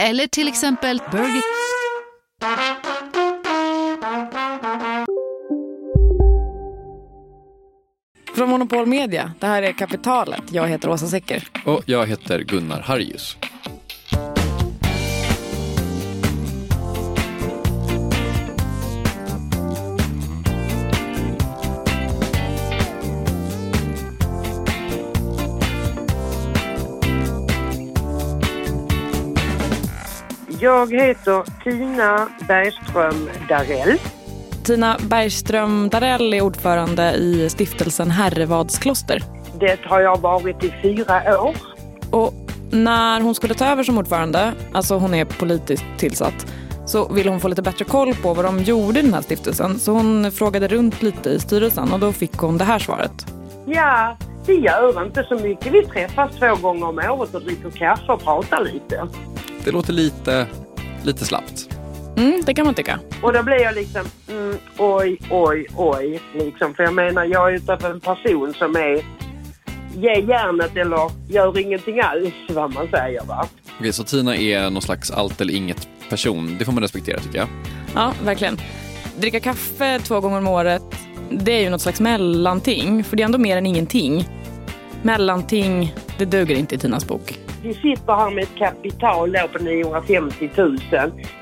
eller till exempel Burger... Från Monopol Media, det här är Kapitalet. Jag heter Åsa Secker. Och jag heter Gunnar Harjus. Jag heter Tina Bergström Darell. Tina Bergström Darell är ordförande i stiftelsen Herrevadskloster. Det har jag varit i fyra år. Och när hon skulle ta över som ordförande, alltså hon är politiskt tillsatt, så ville hon få lite bättre koll på vad de gjorde i den här stiftelsen. Så hon frågade runt lite i styrelsen och då fick hon det här svaret. Ja, vi gör inte så mycket. Vi träffas två gånger om året och dricker kaffe och pratar lite. Det låter lite, lite slappt. Mm, det kan man tycka. Och då blir jag liksom, mm, oj, oj, oj. Liksom. För jag menar, jag är utav en person som är ge järnet eller gör ingenting alls, vad man säger va. Okej, så Tina är någon slags allt eller inget person. Det får man respektera tycker jag. Ja, verkligen. Dricka kaffe två gånger om året, det är ju något slags mellanting. För det är ändå mer än ingenting. Mellanting, det duger inte i Tinas bok. Vi sitter här med ett kapital då på 950 000.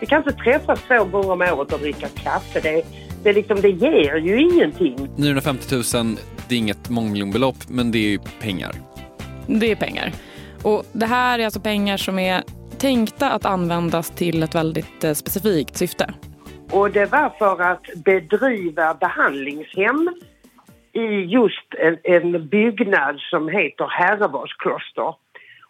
Vi kan inte träffas två gånger om året och dricka kaffe. Det, det, liksom, det ger ju ingenting. 950 000, det är inget mångmiljonbelopp, men det är ju pengar. Det är pengar. Och det här är alltså pengar som är tänkta att användas till ett väldigt eh, specifikt syfte. Och det var för att bedriva behandlingshem i just en, en byggnad som heter Herrevadskloster.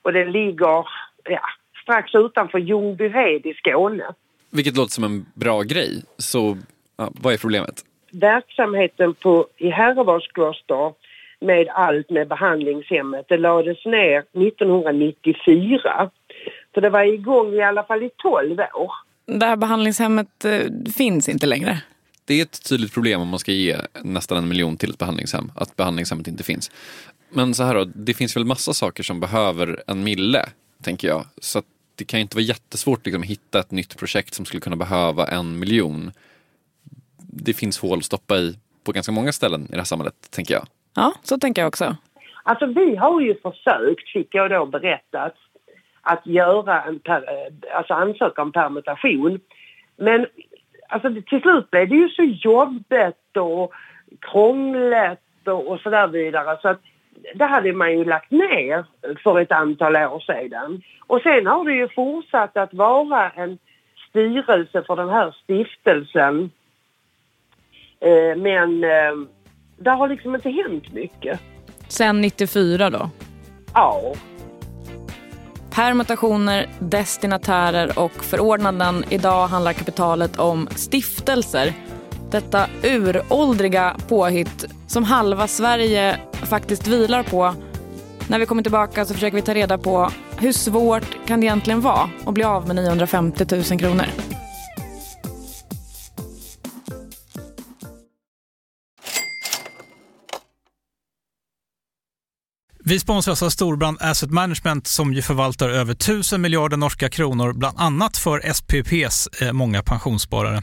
Och den ligger ja, strax utanför Ljungbyhed i Skåne. Vilket låter som en bra grej. Så ja, vad är problemet? Verksamheten på, i Herrevadskloster med allt med behandlingshemmet, det lades ner 1994. Så det var igång i alla fall i 12 år. Det här behandlingshemmet eh, finns inte längre. Det är ett tydligt problem om man ska ge nästan en miljon till ett behandlingshem, att behandlingshemmet inte finns. Men så här då, det finns väl massa saker som behöver en mille, tänker jag. Så det kan ju inte vara jättesvårt liksom, att hitta ett nytt projekt som skulle kunna behöva en miljon. Det finns hål att stoppa i på ganska många ställen i det här samhället, tänker jag. Ja, så tänker jag också. Alltså vi har ju försökt, fick jag då berättat, att göra en per, alltså ansöka om permutation. Men alltså, till slut blev det ju så jobbigt och krångligt och, och så där vidare. Så att det hade man ju lagt ner för ett antal år sedan. Och sen har det ju fortsatt att vara en styrelse för den här stiftelsen. Eh, men eh, det har liksom inte hänt mycket. Sen 94 då? Ja. Permutationer, destinatärer och förordnanden. Idag handlar kapitalet om stiftelser. Detta uråldriga påhitt som halva Sverige faktiskt vilar på. När vi kommer tillbaka så försöker vi ta reda på hur svårt kan det egentligen vara att bli av med 950 000 kronor. Vi sponsras av Storbrand Asset Management som ju förvaltar över 1000 miljarder norska kronor, bland annat för SPPs eh, många pensionssparare.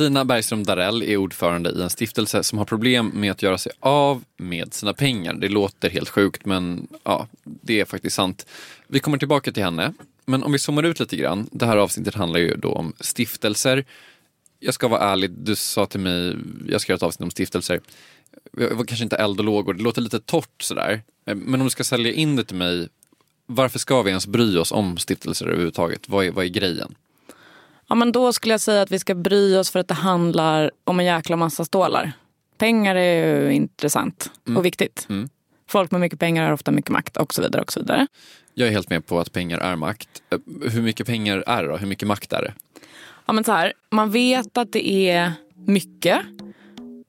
Tina Bergström Darell är ordförande i en stiftelse som har problem med att göra sig av med sina pengar. Det låter helt sjukt men ja, det är faktiskt sant. Vi kommer tillbaka till henne. Men om vi zoomar ut lite grann. Det här avsnittet handlar ju då om stiftelser. Jag ska vara ärlig, du sa till mig, jag ska göra ett avsnitt om stiftelser. Jag var kanske inte eld och lågor, det låter lite torrt sådär. Men om du ska sälja in det till mig, varför ska vi ens bry oss om stiftelser överhuvudtaget? Vad är, vad är grejen? Ja, men då skulle jag säga att vi ska bry oss för att det handlar om en jäkla massa stålar. Pengar är ju intressant Mm. och viktigt. Mm. Folk med mycket pengar har ofta mycket makt och så vidare. och så vidare. Jag är helt med på att pengar är makt. Eh, Hur mycket pengar är det då? Hur mycket makt är det? Ja, men så här, man vet att det är mycket,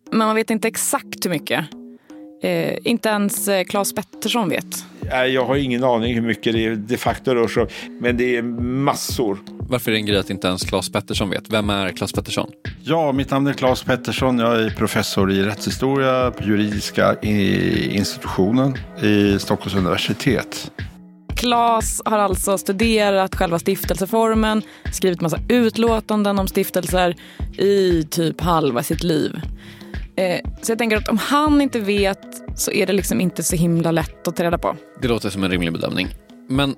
men man vet inte exakt hur mycket. Eh, inte ens eh, Claes Pettersson vet. Jag har ingen aning hur mycket det de facto rör sig om, men det är massor. Varför är det en grej att inte ens Claes Pettersson vet? Vem är Claes Pettersson? Ja, mitt namn är Claes Pettersson. Jag är professor i rättshistoria på juridiska i- institutionen i Stockholms universitet. Claes har alltså studerat själva stiftelseformen, skrivit massa utlåtanden om stiftelser i typ halva sitt liv. Eh, så jag tänker att om han inte vet så är det liksom inte så himla lätt att ta reda på. Det låter som en rimlig bedömning. Men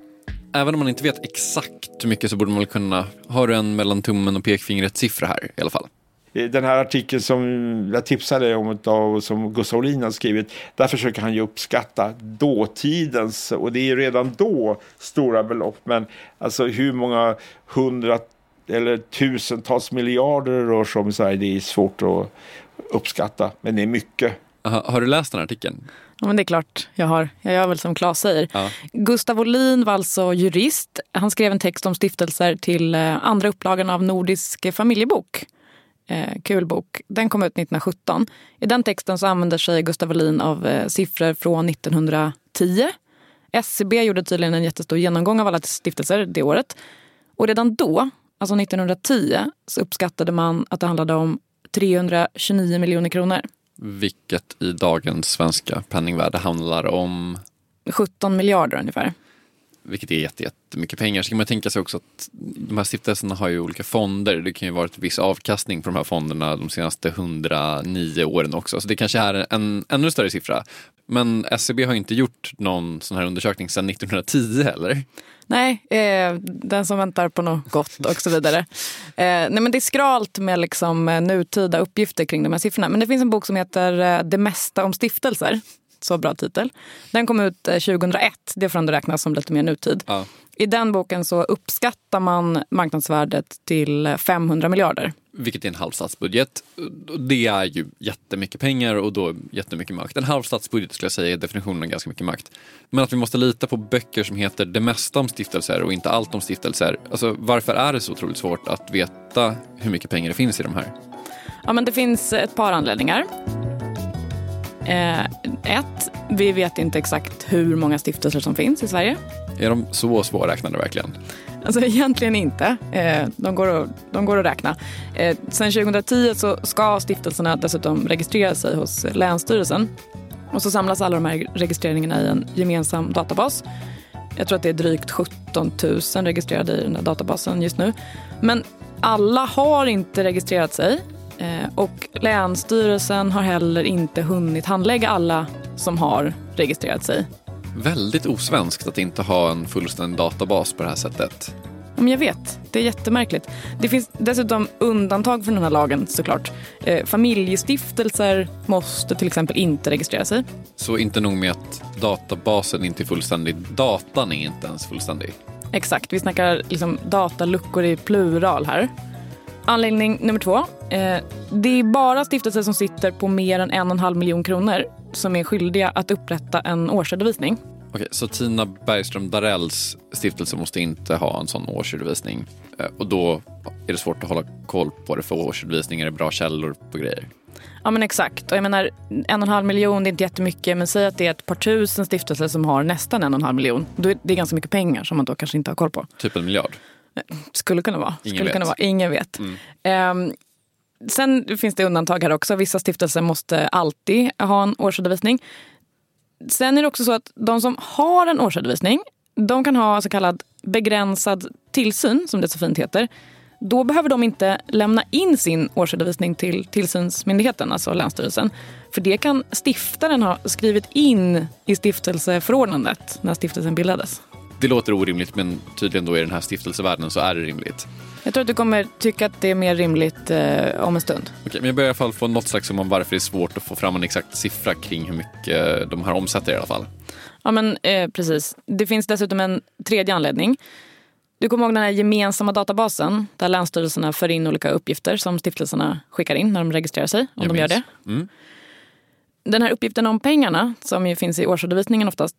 även om man inte vet exakt hur mycket så borde man väl kunna... Har du en mellan tummen och pekfingret siffra här i alla fall? Den här artikeln som jag tipsade om av, som Gustav Olin har skrivit, där försöker han ju uppskatta dåtidens, och det är ju redan då stora belopp, men alltså hur många hundra eller tusentals miljarder det rör sig om i Sverige, det är svårt att uppskatta, men det är mycket. Aha, har du läst den här artikeln? Ja, men det är klart jag har. Jag gör väl som Claes säger. Ja. Gustav Olin var alltså jurist. Han skrev en text om stiftelser till eh, andra upplagan av Nordisk familjebok. Eh, kul bok. Den kom ut 1917. I den texten så använder sig Gustav Olin av eh, siffror från 1910. SCB gjorde tydligen en jättestor genomgång av alla stiftelser det året. Och redan då, alltså 1910, så uppskattade man att det handlade om 329 miljoner kronor. Vilket i dagens svenska penningvärde handlar om, 17 miljarder ungefär. vilket är jätte- jättemycket pengar. Så kan man tänka sig också att de här stiftelserna har ju olika fonder. Det kan ju vara ett viss avkastning på de här fonderna de senaste 109 åren också. Så det kanske är en ännu större siffra. Men SCB har inte gjort någon sån här undersökning sedan 1910 heller. Nej, eh, den som väntar på något gott och så vidare. Eh, nej, men det är skralt med liksom, eh, nutida uppgifter kring de här siffrorna. Men det finns en bok som heter eh, Det mesta om stiftelser. Så bra titel. Den kom ut eh, 2001. Det får ändå räknas som lite mer nutid. Ja. I den boken så uppskattar man marknadsvärdet till eh, 500 miljarder. Vilket är en halv statsbudget. Det är ju jättemycket pengar och då jättemycket makt. En halv statsbudget skulle jag säga är definitionen av ganska mycket makt. Men att vi måste lita på böcker som heter det mesta om stiftelser och inte allt om stiftelser. Alltså varför är det så otroligt svårt att veta hur mycket pengar det finns i de här? Ja, men det finns ett par anledningar. Eh, ett, vi vet inte exakt hur många stiftelser som finns i Sverige. Är de så svårräknade verkligen? Alltså egentligen inte. Eh, de, går att, de går att räkna. Eh, sen 2010 så ska stiftelserna dessutom registrera sig hos Länsstyrelsen. Och så samlas alla de här registreringarna i en gemensam databas. Jag tror att det är drygt 17 000 registrerade i den här databasen just nu. Men alla har inte registrerat sig och Länsstyrelsen har heller inte hunnit handlägga alla som har registrerat sig. Väldigt osvenskt att inte ha en fullständig databas på det här sättet. Men jag vet, det är jättemärkligt. Det finns dessutom undantag från den här lagen såklart. Eh, familjestiftelser måste till exempel inte registrera sig. Så inte nog med att databasen inte är fullständig, datan är inte ens fullständig. Exakt, vi snackar liksom dataluckor i plural här. Anledning nummer två. Eh, det är bara stiftelser som sitter på mer än en och en halv miljon kronor som är skyldiga att upprätta en årsredovisning. Okej, så Tina Bergström Darells stiftelse måste inte ha en sån årsredovisning. Eh, Och då är det svårt att hålla koll på det för årsredovisningar är bra källor på grejer. Ja men exakt. Och jag menar, en och en halv miljon det är inte jättemycket men säg att det är ett par tusen stiftelser som har nästan en och en halv miljon. Då är det ganska mycket pengar som man då kanske inte har koll på. Typ en miljard. Skulle kunna vara. Ingen Skulle vet. kunna vara. Ingen vet. Ehm, sen finns det undantag här också. Vissa stiftelser måste alltid ha en årsredovisning. Sen är det också så att de som har en årsredovisning, de kan ha så kallad begränsad tillsyn, som det så fint heter. Då behöver de inte lämna in sin årsredovisning till tillsynsmyndigheten, alltså Länsstyrelsen. För det kan stiftaren ha skrivit in i stiftelseförordnandet när stiftelsen bildades. Det låter orimligt men tydligen då i den här stiftelsevärlden så är det rimligt. Jag tror att du kommer tycka att det är mer rimligt eh, om en stund. Okej, men jag börjar i alla fall få något slags om varför det är svårt att få fram en exakt siffra kring hur mycket de här omsätter i alla fall. Ja, men eh, precis. Det finns dessutom en tredje anledning. Du kommer ihåg den här gemensamma databasen där länsstyrelserna för in olika uppgifter som stiftelserna skickar in när de registrerar sig, om Jag de gör det. minns. Mm. Den här uppgiften om pengarna, som ju finns i årsredovisningen oftast,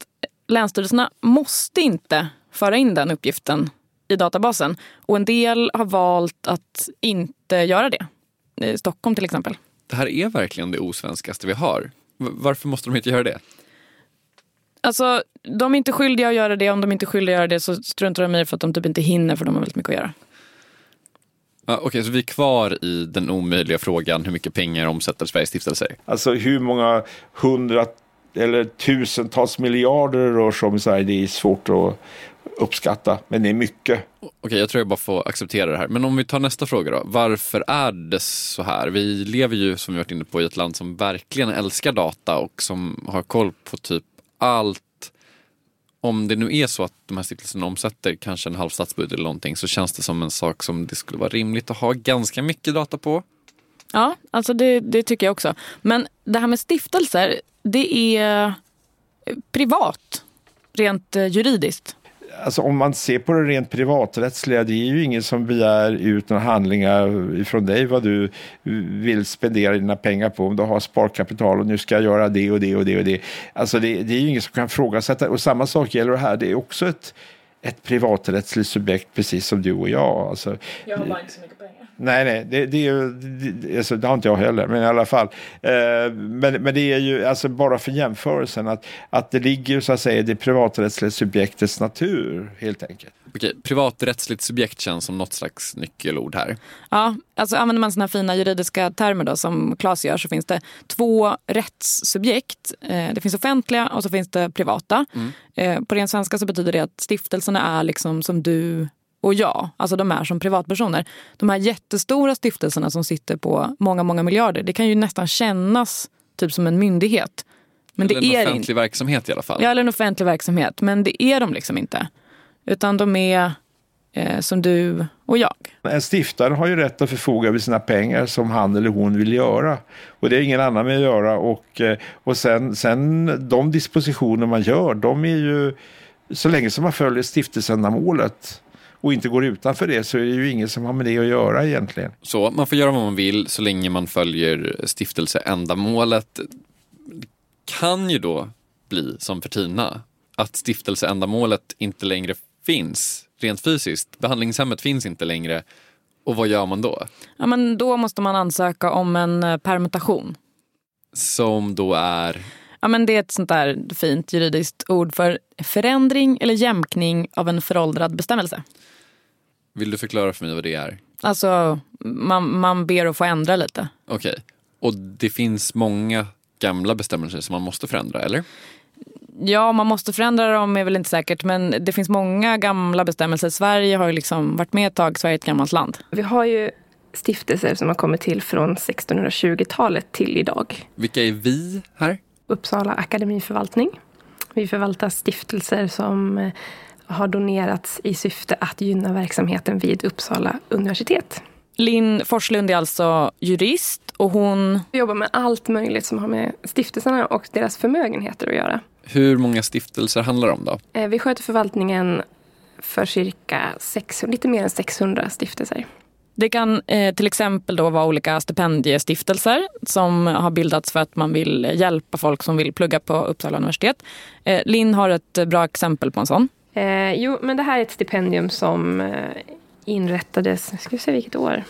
länsstyrelserna måste inte föra in den uppgiften i databasen. Och en del har valt att inte göra det. I Stockholm till exempel. Det här är verkligen det osvenskaste vi har. Varför måste de inte göra det? Alltså, de är inte skyldiga att göra det. Om de inte är skyldiga att göra det så struntar de i det för att de typ inte hinner för de har väldigt mycket att göra. Ja, Okej, så vi är kvar i den omöjliga frågan hur mycket pengar omsätter Sveriges stiftelser? Alltså hur många hundra eller tusentals miljarder det rör sig om i Sverige, det är svårt att uppskatta. Men det är mycket. Okej, jag tror jag bara får acceptera det här. Men om vi tar nästa fråga då. Varför är det så här? Vi lever ju, som vi varit inne på, i ett land som verkligen älskar data och som har koll på typ allt. Om det nu är så att de här stiftelserna omsätter kanske en halv statsbudget eller någonting så känns det som en sak som det skulle vara rimligt att ha ganska mycket data på. Ja, alltså det, det tycker jag också. Men det här med stiftelser, det är eh, privat, rent eh, juridiskt. Alltså om man ser på det rent privaträttsliga, det är ju ingen som begär ut några handlingar ifrån dig vad du vill spendera dina pengar på. Om du har sparkapital och nu ska jag göra det och det och det och det. Alltså det, det är ju ingen som kan frågasätta. Och samma sak gäller det här, det är också ett, ett privaträttsligt subjekt precis som du och jag. Alltså, Jag har bara inte så mycket pengar. Nej, nej, det, det, är ju, det, alltså, det har inte jag heller, men i alla fall. Eh, men, men det är ju alltså bara för jämförelsen att, att det ligger så att säga i det privaträttsliga subjektets natur helt enkelt. Okej, privaträttsligt subjekt känns som något slags nyckelord här. Ja, alltså använder man såna här fina juridiska termer då, som Claes gör så finns det två rättssubjekt. Eh, det finns offentliga och så finns det privata. Eh, på ren svenska så betyder det att stiftelserna är liksom som du och jag. Alltså de är som privatpersoner. De här jättestora stiftelserna som sitter på många, många miljarder. Det kan ju nästan kännas typ som en myndighet. Men eller det en är offentlig inte. verksamhet i alla fall. Ja, eller en offentlig verksamhet. Men det är de liksom inte. Utan de är eh, som du och jag. En stiftare har ju rätt att förfoga över sina pengar som han eller hon vill göra. Och det är ingen annan med att göra. Och, eh, och sen, sen de dispositioner man gör, de är ju så länge som man följer stiftelseändamålet och inte går utanför det så är det ju ingen som har med det att göra egentligen. Så man får göra vad man vill så länge man följer stiftelseändamålet. Det kan ju då bli som för Tina, att stiftelseändamålet inte längre finns rent fysiskt. Behandlingshemmet finns inte längre. Och vad gör man då? Ja, men då måste man ansöka om en eh, permutation. Som då är... Ja, men det är ett sånt där fint juridiskt ord för förändring eller jämkning av en föråldrad bestämmelse. Vill du förklara för mig vad det är? Alltså, man, man ber att få ändra lite. Okej. Och det finns många gamla bestämmelser som man måste förändra, eller? Ja, man måste förändra dem är väl inte säkert. Men det finns många gamla bestämmelser. Sverige har ju liksom varit med ett tag. Sverige är ett gammalt land. Vi har ju stiftelser som har kommit till från 1620-talet till idag. Vilka är vi här? Uppsala akademiförvaltning. Vi förvaltar stiftelser som eh, har donerats i syfte att gynna verksamheten vid Uppsala universitet. Linn Forslund är alltså jurist och hon... Vi jobbar med allt möjligt som har med stiftelserna och deras förmögenheter att göra. Hur många stiftelser handlar det om då? Eh, Vi sköter förvaltningen för cirka 600, lite mer än 600 stiftelser. Det kan eh, till exempel då vara olika stipendiestiftelser som har bildats för att man vill hjälpa folk som vill plugga på Uppsala universitet. Eh, Linn har ett bra exempel på en sån. Eh, jo, men det här är ett stipendium som eh, inrättades, ska vi se vilket år?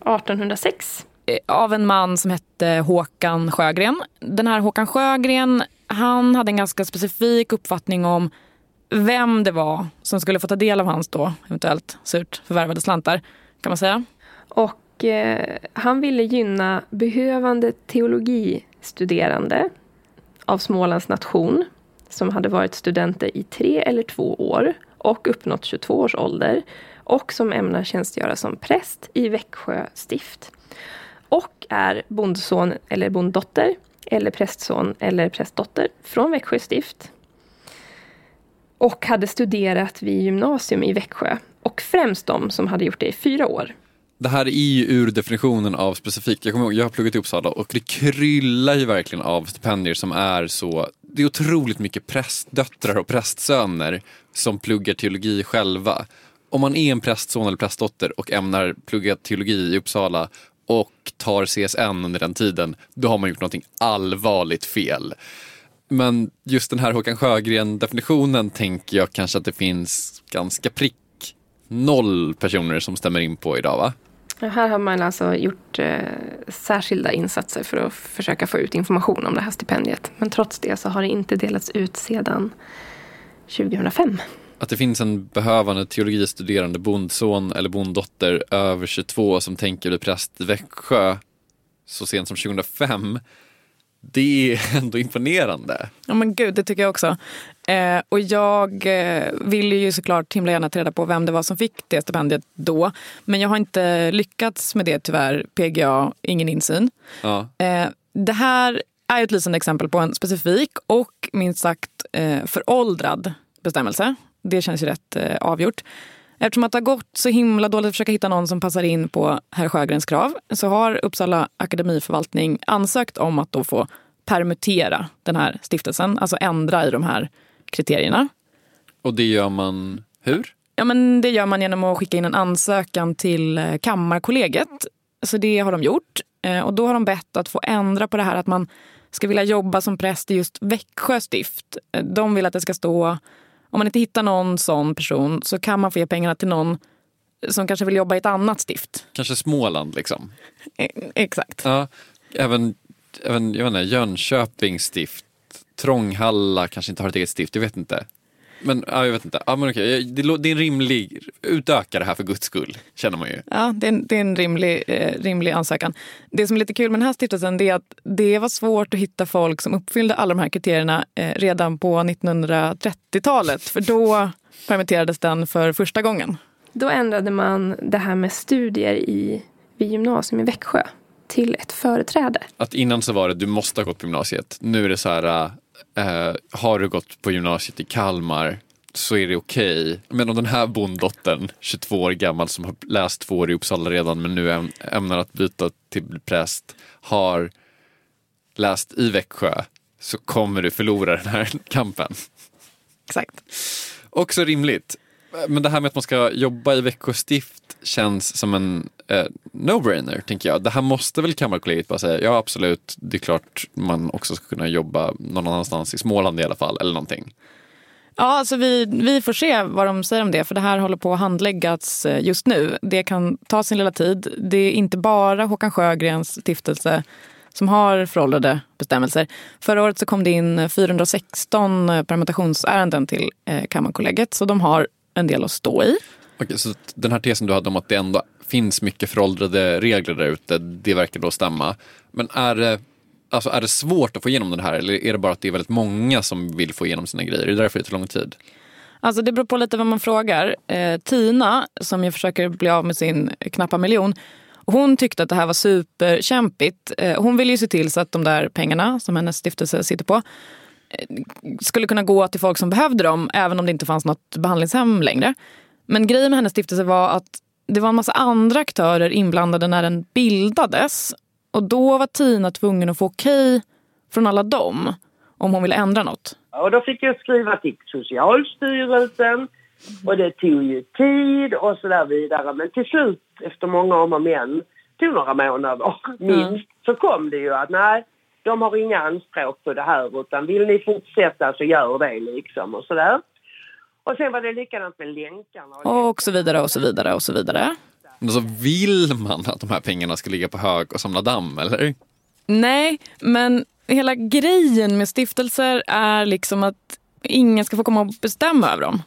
1806. Eh, av en man som hette Håkan Sjögren. Den här Håkan Sjögren, han hade en ganska specifik uppfattning om vem det var som skulle få ta del av hans då eventuellt surt förvärvade slantar, kan man säga. Och eh, han ville gynna behövande teologistuderande av Smålands nation som hade varit studenter i tre eller två år och uppnått 22 års ålder och som ämnar tjänstgöra som präst i Växjö stift. Och är bondson eller bonddotter eller prästson eller prästdotter från Växjö stift. Och hade studerat vid gymnasium i Växjö. Och främst de som hade gjort det i fyra år. Det här är ju ur definitionen av specifikt. Jag kommer ihåg, jag har pluggat i Uppsala och det kryllar ju verkligen av stipendier som är så... Det är otroligt mycket prästdöttrar och prästsöner som pluggar teologi själva. Om man är en prästson eller prästdotter och ämnar plugga teologi i Uppsala och tar CSN under den tiden, då har man gjort någonting allvarligt fel. Men just den här Håkan Sjögren-definitionen tänker jag kanske att det finns ganska prick noll personer som stämmer in på idag va? Ja, Här har man alltså gjort eh, särskilda insatser för att försöka få ut information om det här stipendiet. Men trots det så har det inte delats ut sedan 2005. Att det finns en behövande teologistuderande bondson eller bonddotter över 22 som tänker bli präst i Växjö så sent som 2005. Det är ändå imponerande. Ja men gud, det tycker jag också. Eh, och jag eh, ville ju såklart himla gärna ta reda på vem det var som fick det stipendiet då. Men jag har inte lyckats med det tyvärr. PGA, ingen insyn. Ja. Eh, det här är ett lysande exempel på en specifik och minst sagt eh, föråldrad bestämmelse. Det känns ju rätt eh, avgjort. Eftersom att det har gått så himla dåligt att försöka hitta någon som passar in på herr Sjögrens krav så har Uppsala akademiförvaltning ansökt om att då få permutera den här stiftelsen, alltså ändra i de här kriterierna. Och det gör man hur? Ja, men det gör man genom att skicka in en ansökan till eh, Kammarkollegiet. Så det har de gjort. Eh, Och då har de bett att få ändra på det här att man ska vilja jobba som präst i just Växjö stift. Eh, De vill att det ska stå, om man inte hittar någon sån person så kan man få ge pengarna till någon som kanske vill jobba i ett annat stift. Kanske Småland liksom? Eh, Exakt. Ja, även, även jag vet inte, Jönköpings stift, Trånghalla kanske inte har ett eget stift, jag vet inte. Men ja, jag vet inte. Ja, men okej. Det, är en rimlig, utöka det här för guds skull, känner man ju. Ja, det är en, det är en rimlig, eh, rimlig ansökan. Det som är lite kul med den här stiftelsen det är att det var svårt att hitta folk som uppfyllde alla de här kriterierna eh, redan på 1930-talet. För då permitterades den för första gången. Då ändrade man det här med studier i, vid gymnasium i Växjö till ett företräde. Att innan så var det, du måste ha gått på gymnasiet. Nu är det så här, eh, har du gått på gymnasiet i Kalmar så är det okej. Men om den här bonddottern, 22 år gammal som har läst två år i Uppsala redan men nu äm- ämnar att byta till präst, har läst i Växjö så kommer du förlora den här kampen. Exakt. Också rimligt. Men det här med att man ska jobba i Växjö stift känns som en eh, no-brainer, tänker jag. Det här måste väl Kammarkollegiet bara säga, ja absolut, det är klart man också ska kunna jobba någon annanstans i Småland i alla fall, eller någonting. Ja, alltså vi, vi får se vad de säger om det. För det här håller på att handläggas eh, just nu. Det kan ta sin lilla tid. Det är inte bara Håkan Sjögrens stiftelse som har föråldrade bestämmelser. Förra året så kom det in eh, 416 eh, permutationsärenden till Kammarkollegiet. Så de har en del att stå i. Okej, så den här tesen du hade om att det ändå finns mycket föråldrade regler där ute, det verkar då stämma. Men är det, Alltså är det svårt att få igenom det här eller är det bara att det är väldigt många som vill få igenom sina grejer? Är det därför det tar lång tid? Alltså det beror på lite vad man frågar. Eh, Tina, som ju försöker bli av med sin knappa miljon, hon tyckte att det här var superkämpigt. Eh, hon vill ju se till så att de där pengarna som hennes stiftelse sitter på skulle kunna gå till folk som behövde dem, även om det inte fanns något behandlingshem längre. Men grejen med hennes stiftelse var att det var en massa andra aktörer inblandade när den bildades. Och då var Tina tvungen att få okej från alla dem om hon ville ändra något. Och då fick jag skriva till Socialstyrelsen och det tog ju tid och så där vidare. Men till slut, efter många om och men, tog några månader minst, så kom det ju att nej, de har inga anspråk på det här utan vill ni fortsätta så gör det liksom och sådär. Och sen var det likadant med länkarna. Och så vidare och så vidare och så vidare. Men så vill man att de här pengarna ska ligga på hög och samla damm, eller? Nej, men hela grejen med stiftelser är liksom att ingen ska få komma och bestämma över dem.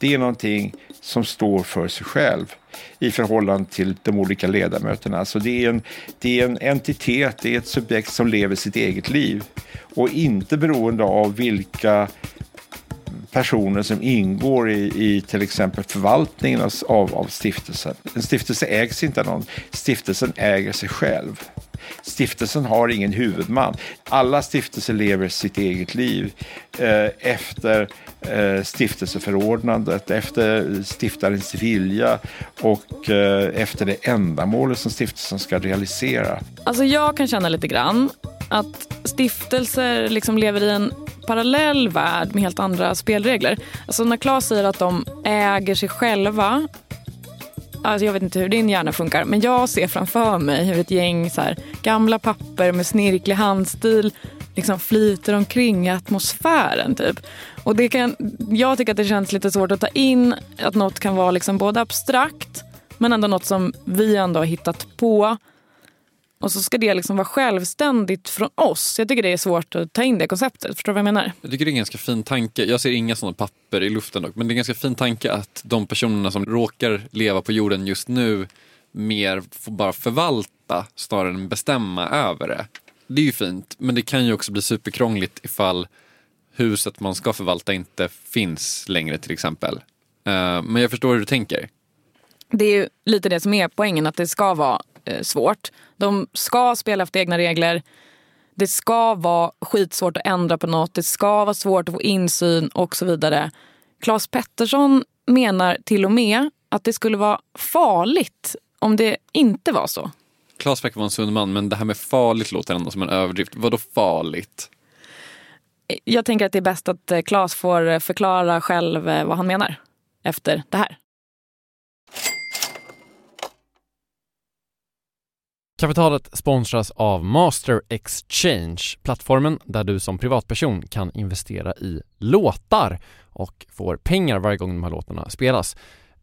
Det är någonting som står för sig själv i förhållande till de olika ledamöterna. Så det, är en, det är en entitet, det är ett subjekt som lever sitt eget liv och inte beroende av vilka personer som ingår i, i till exempel förvaltningen av, av stiftelsen. En stiftelse ägs inte av någon, stiftelsen äger sig själv. Stiftelsen har ingen huvudman. Alla stiftelser lever sitt eget liv eh, efter Eh, stiftelseförordnandet, efter stiftarens vilja och eh, efter det ändamålet som stiftelsen ska realisera. Alltså jag kan känna lite grann att stiftelser liksom lever i en parallell värld med helt andra spelregler. Alltså när Claes säger att de äger sig själva Alltså jag vet inte hur din hjärna funkar, men jag ser framför mig hur ett gäng så här, gamla papper med snirklig handstil liksom flyter omkring i atmosfären. Typ. Och det kan, jag tycker att det känns lite svårt att ta in att något kan vara liksom både abstrakt men ändå något som vi ändå har hittat på. Och så ska det liksom vara självständigt från oss. Jag tycker det är svårt att ta in det konceptet. Förstår du vad jag menar? Jag tycker det är en ganska fin tanke. Jag ser inga sådana papper i luften dock. Men det är en ganska fin tanke att de personerna som råkar leva på jorden just nu mer får bara förvalta snarare än bestämma över det. Det är ju fint, men det kan ju också bli superkrångligt ifall huset man ska förvalta inte finns längre till exempel. Uh, men jag förstår hur du tänker. Det är ju lite det som är poängen, att det ska vara eh, svårt. De ska spela efter egna regler. Det ska vara skitsvårt att ändra på något. Det ska vara svårt att få insyn och så vidare. Claes Pettersson menar till och med att det skulle vara farligt om det inte var så. Claes verkar vara en sund man, men det här med farligt låter ändå som en överdrift. Vadå farligt? Jag tänker att det är bäst att eh, Claes får förklara själv eh, vad han menar efter det här. Kapitalet sponsras av Master Exchange, plattformen där du som privatperson kan investera i låtar och får pengar varje gång de här låtarna spelas.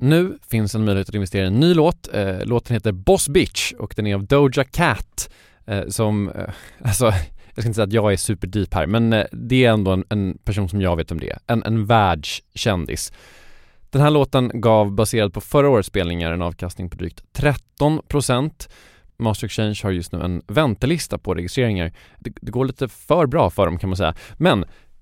Nu finns en möjlighet att investera i en ny låt. Eh, låten heter Boss Bitch och den är av Doja Cat eh, som, eh, alltså jag ska inte säga att jag är superdeep här men eh, det är ändå en, en person som jag vet om det är. En, en världskändis. Den här låten gav, baserad på förra årets spelningar, en avkastning på drygt 13% Master Exchange har just nu en väntelista på registreringar. Det, det, går lite för bra för dem kan man säga. Men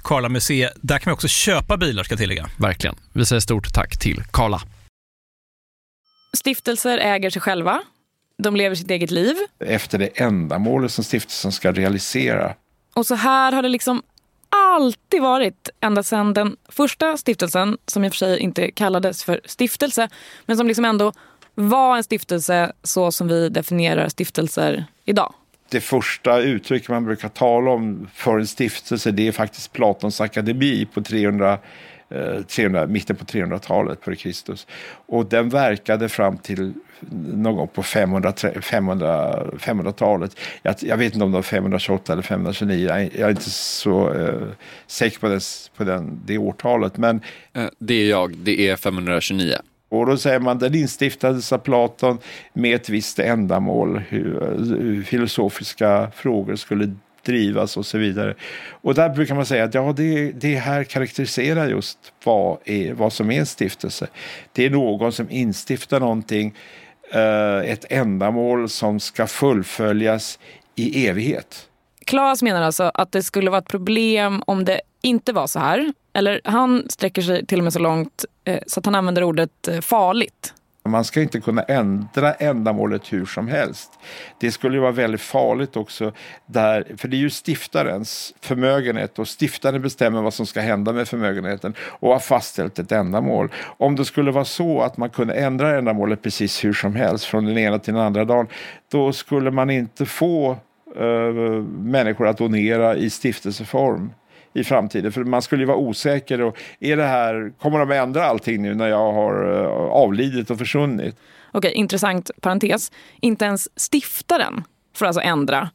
Karla Museet. Där kan vi också köpa bilar ska jag tillägga. Verkligen. Vi säger stort tack till Karla. Stiftelser äger sig själva. De lever sitt eget liv. Efter det ändamålet som stiftelsen ska realisera. Och så här har det liksom alltid varit ända sedan den första stiftelsen, som i och för sig inte kallades för stiftelse, men som liksom ändå var en stiftelse så som vi definierar stiftelser idag. Det första uttryck man brukar tala om för en stiftelse det är faktiskt Platons akademi på 300, 300, eh, mitten på 300-talet före Kristus. Och den verkade fram till någon gång på 500, 500, 500-talet. Jag, jag vet inte om det var 528 eller 529. Jag, är- jag är inte så eh, säker på, dess, på den, det årtalet. Men eh, Det är jag, det är 529 och då säger man den instiftades av Platon med ett visst ändamål, hur, hur filosofiska frågor skulle drivas och så vidare. Och där brukar man säga att ja, det, det här karaktäriserar just vad, är, vad som är en stiftelse. Det är någon som instiftar någonting, eh, ett ändamål som ska fullföljas i evighet. Claes menar alltså att det skulle vara ett problem om det inte var så här. Eller han sträcker sig till och med så långt eh, så att han använder ordet eh, farligt. Man ska inte kunna ändra ändamålet hur som helst. Det skulle ju vara väldigt farligt också. Där, för det är ju stiftarens förmögenhet och stiftaren bestämmer vad som ska hända med förmögenheten och har fastställt ett ändamål. Om det skulle vara så att man kunde ändra ändamålet precis hur som helst från den ena till den andra dagen då skulle man inte få eh, människor att donera i stiftelseform i framtiden. För man skulle ju vara osäker. Och är det här, kommer de att ändra allting nu när jag har eh, avlidit och försvunnit? Okej, intressant parentes. Inte ens stiftaren får alltså ändra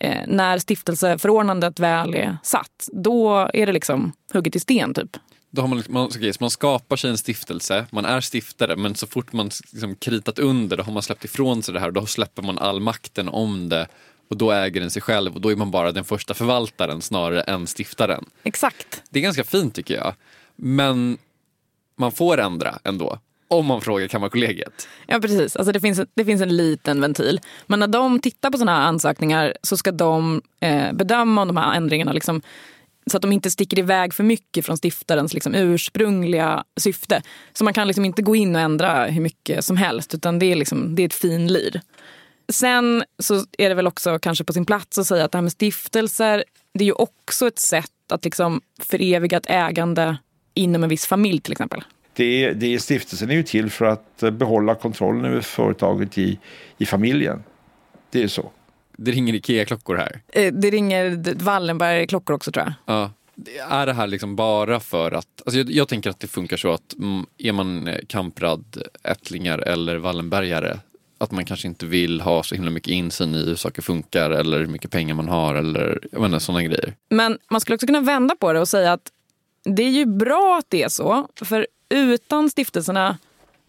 eh, när stiftelseförordnandet väl är satt. Då är det liksom hugget i sten typ. Då har man, man, okej, så man skapar sig en stiftelse, man är stiftare men så fort man liksom kritat under då har man släppt ifrån sig det här och då släpper man all makten om det och då äger den sig själv och då är man bara den första förvaltaren snarare än stiftaren. Exakt. Det är ganska fint tycker jag. Men man får ändra ändå. Om man frågar Kammarkollegiet. Ja, precis. Alltså det, finns, det finns en liten ventil. Men när de tittar på sådana här ansökningar så ska de eh, bedöma om de här ändringarna liksom, så att de inte sticker iväg för mycket från stiftarens liksom, ursprungliga syfte. Så man kan liksom inte gå in och ändra hur mycket som helst utan det är, liksom, det är ett finlir. Sen så är det väl också kanske på sin plats att säga att det här med stiftelser det är ju också ett sätt att liksom föreviga ett ägande inom en viss familj till exempel. Det är, det är, stiftelsen är ju till för att eh, behålla kontrollen över företaget i, i familjen. Det är så. Det ringer Ikea-klockor här. Eh, Det ringer Wallenberg-klockor också tror jag. Ja. Det- Är det här liksom bara för att, alltså jag, jag tänker att det funkar så att mm, är man eh, Kamprad, ättlingar eller Wallenbergare att man kanske inte vill ha så himla mycket insyn i hur saker funkar eller hur mycket pengar man har eller jag menar, sådana grejer. Men man skulle också kunna vända på det och säga att det är ju bra att det är så. För utan stiftelserna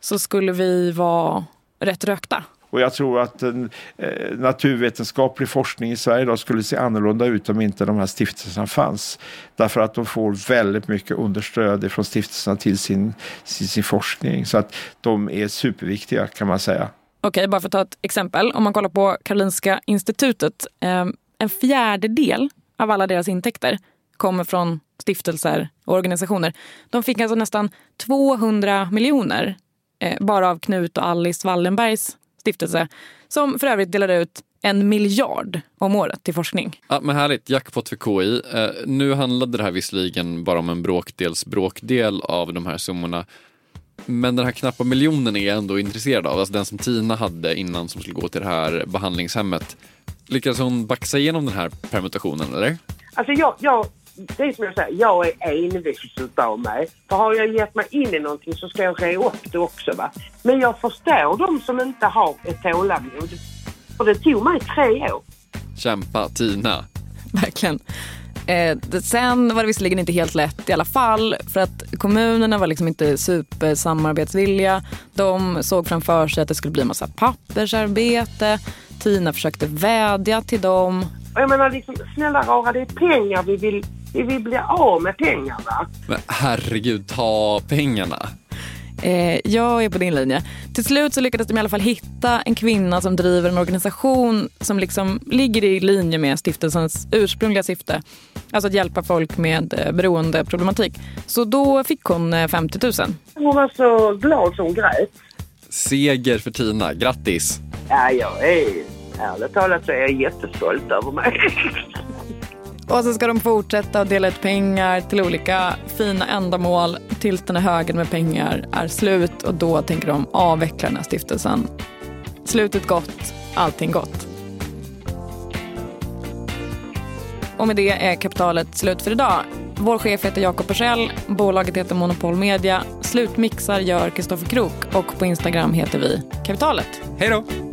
så skulle vi vara rätt rökta. Och jag tror att en eh, naturvetenskaplig forskning i Sverige idag skulle se annorlunda ut om inte de här stiftelserna fanns. Därför att de får väldigt mycket understöd från stiftelserna till sin, sin, sin forskning. Så att de är superviktiga kan man säga. Okej, bara för att ta ett exempel. Om man kollar på Karolinska institutet. Eh, en fjärdedel av alla deras intäkter kommer från stiftelser och organisationer. De fick alltså nästan 200 miljoner eh, bara av Knut och Alice Wallenbergs stiftelse som för övrigt delade ut en miljard om året till forskning. Ja, men härligt, jackpot för KI. Eh, nu handlade det här visserligen bara om en bråkdels bråkdel av de här summorna. Men den här knappa miljonen är jag ändå intresserad av. Alltså den som Tina hade innan som skulle gå till det här behandlingshemmet. Lyckades hon baxa igenom den här permutationen eller? Alltså jag, jag, det är som jag säger, jag är envis utav mig. För har jag gett mig in i någonting så ska jag re upp det också va. Men jag förstår de som inte har ett tålamod. För det tog mig tre år. Kämpa Tina. Verkligen. Eh, sen var det visserligen inte helt lätt i alla fall för att kommunerna var liksom inte supersamarbetsvilliga. De såg framför sig att det skulle bli massa pappersarbete. Tina försökte vädja till dem. Jag menar liksom, snälla rara det är pengar vi vill, vi vill bli av med pengar va. Men herregud, ta pengarna. Eh, jag är på din linje. Till slut så lyckades de i alla fall hitta en kvinna som driver en organisation som liksom ligger i linje med stiftelsens ursprungliga syfte. Alltså att hjälpa folk med eh, beroendeproblematik. Så då fick hon eh, 50 000. Hon var så glad som hon grät. Seger för Tina, grattis. Ja, jag är, ärligt talat så är jag jättestolt över mig. Och så ska de fortsätta att dela ut pengar till olika fina ändamål tills den här högen med pengar är slut och då tänker de avveckla den här stiftelsen. Slutet gott, allting gott. Och med det är kapitalet slut för idag. Vår chef heter Jakob Persell, bolaget heter Monopol Media, slutmixar gör Kristoffer Krook och på Instagram heter vi Kapitalet. Hej då!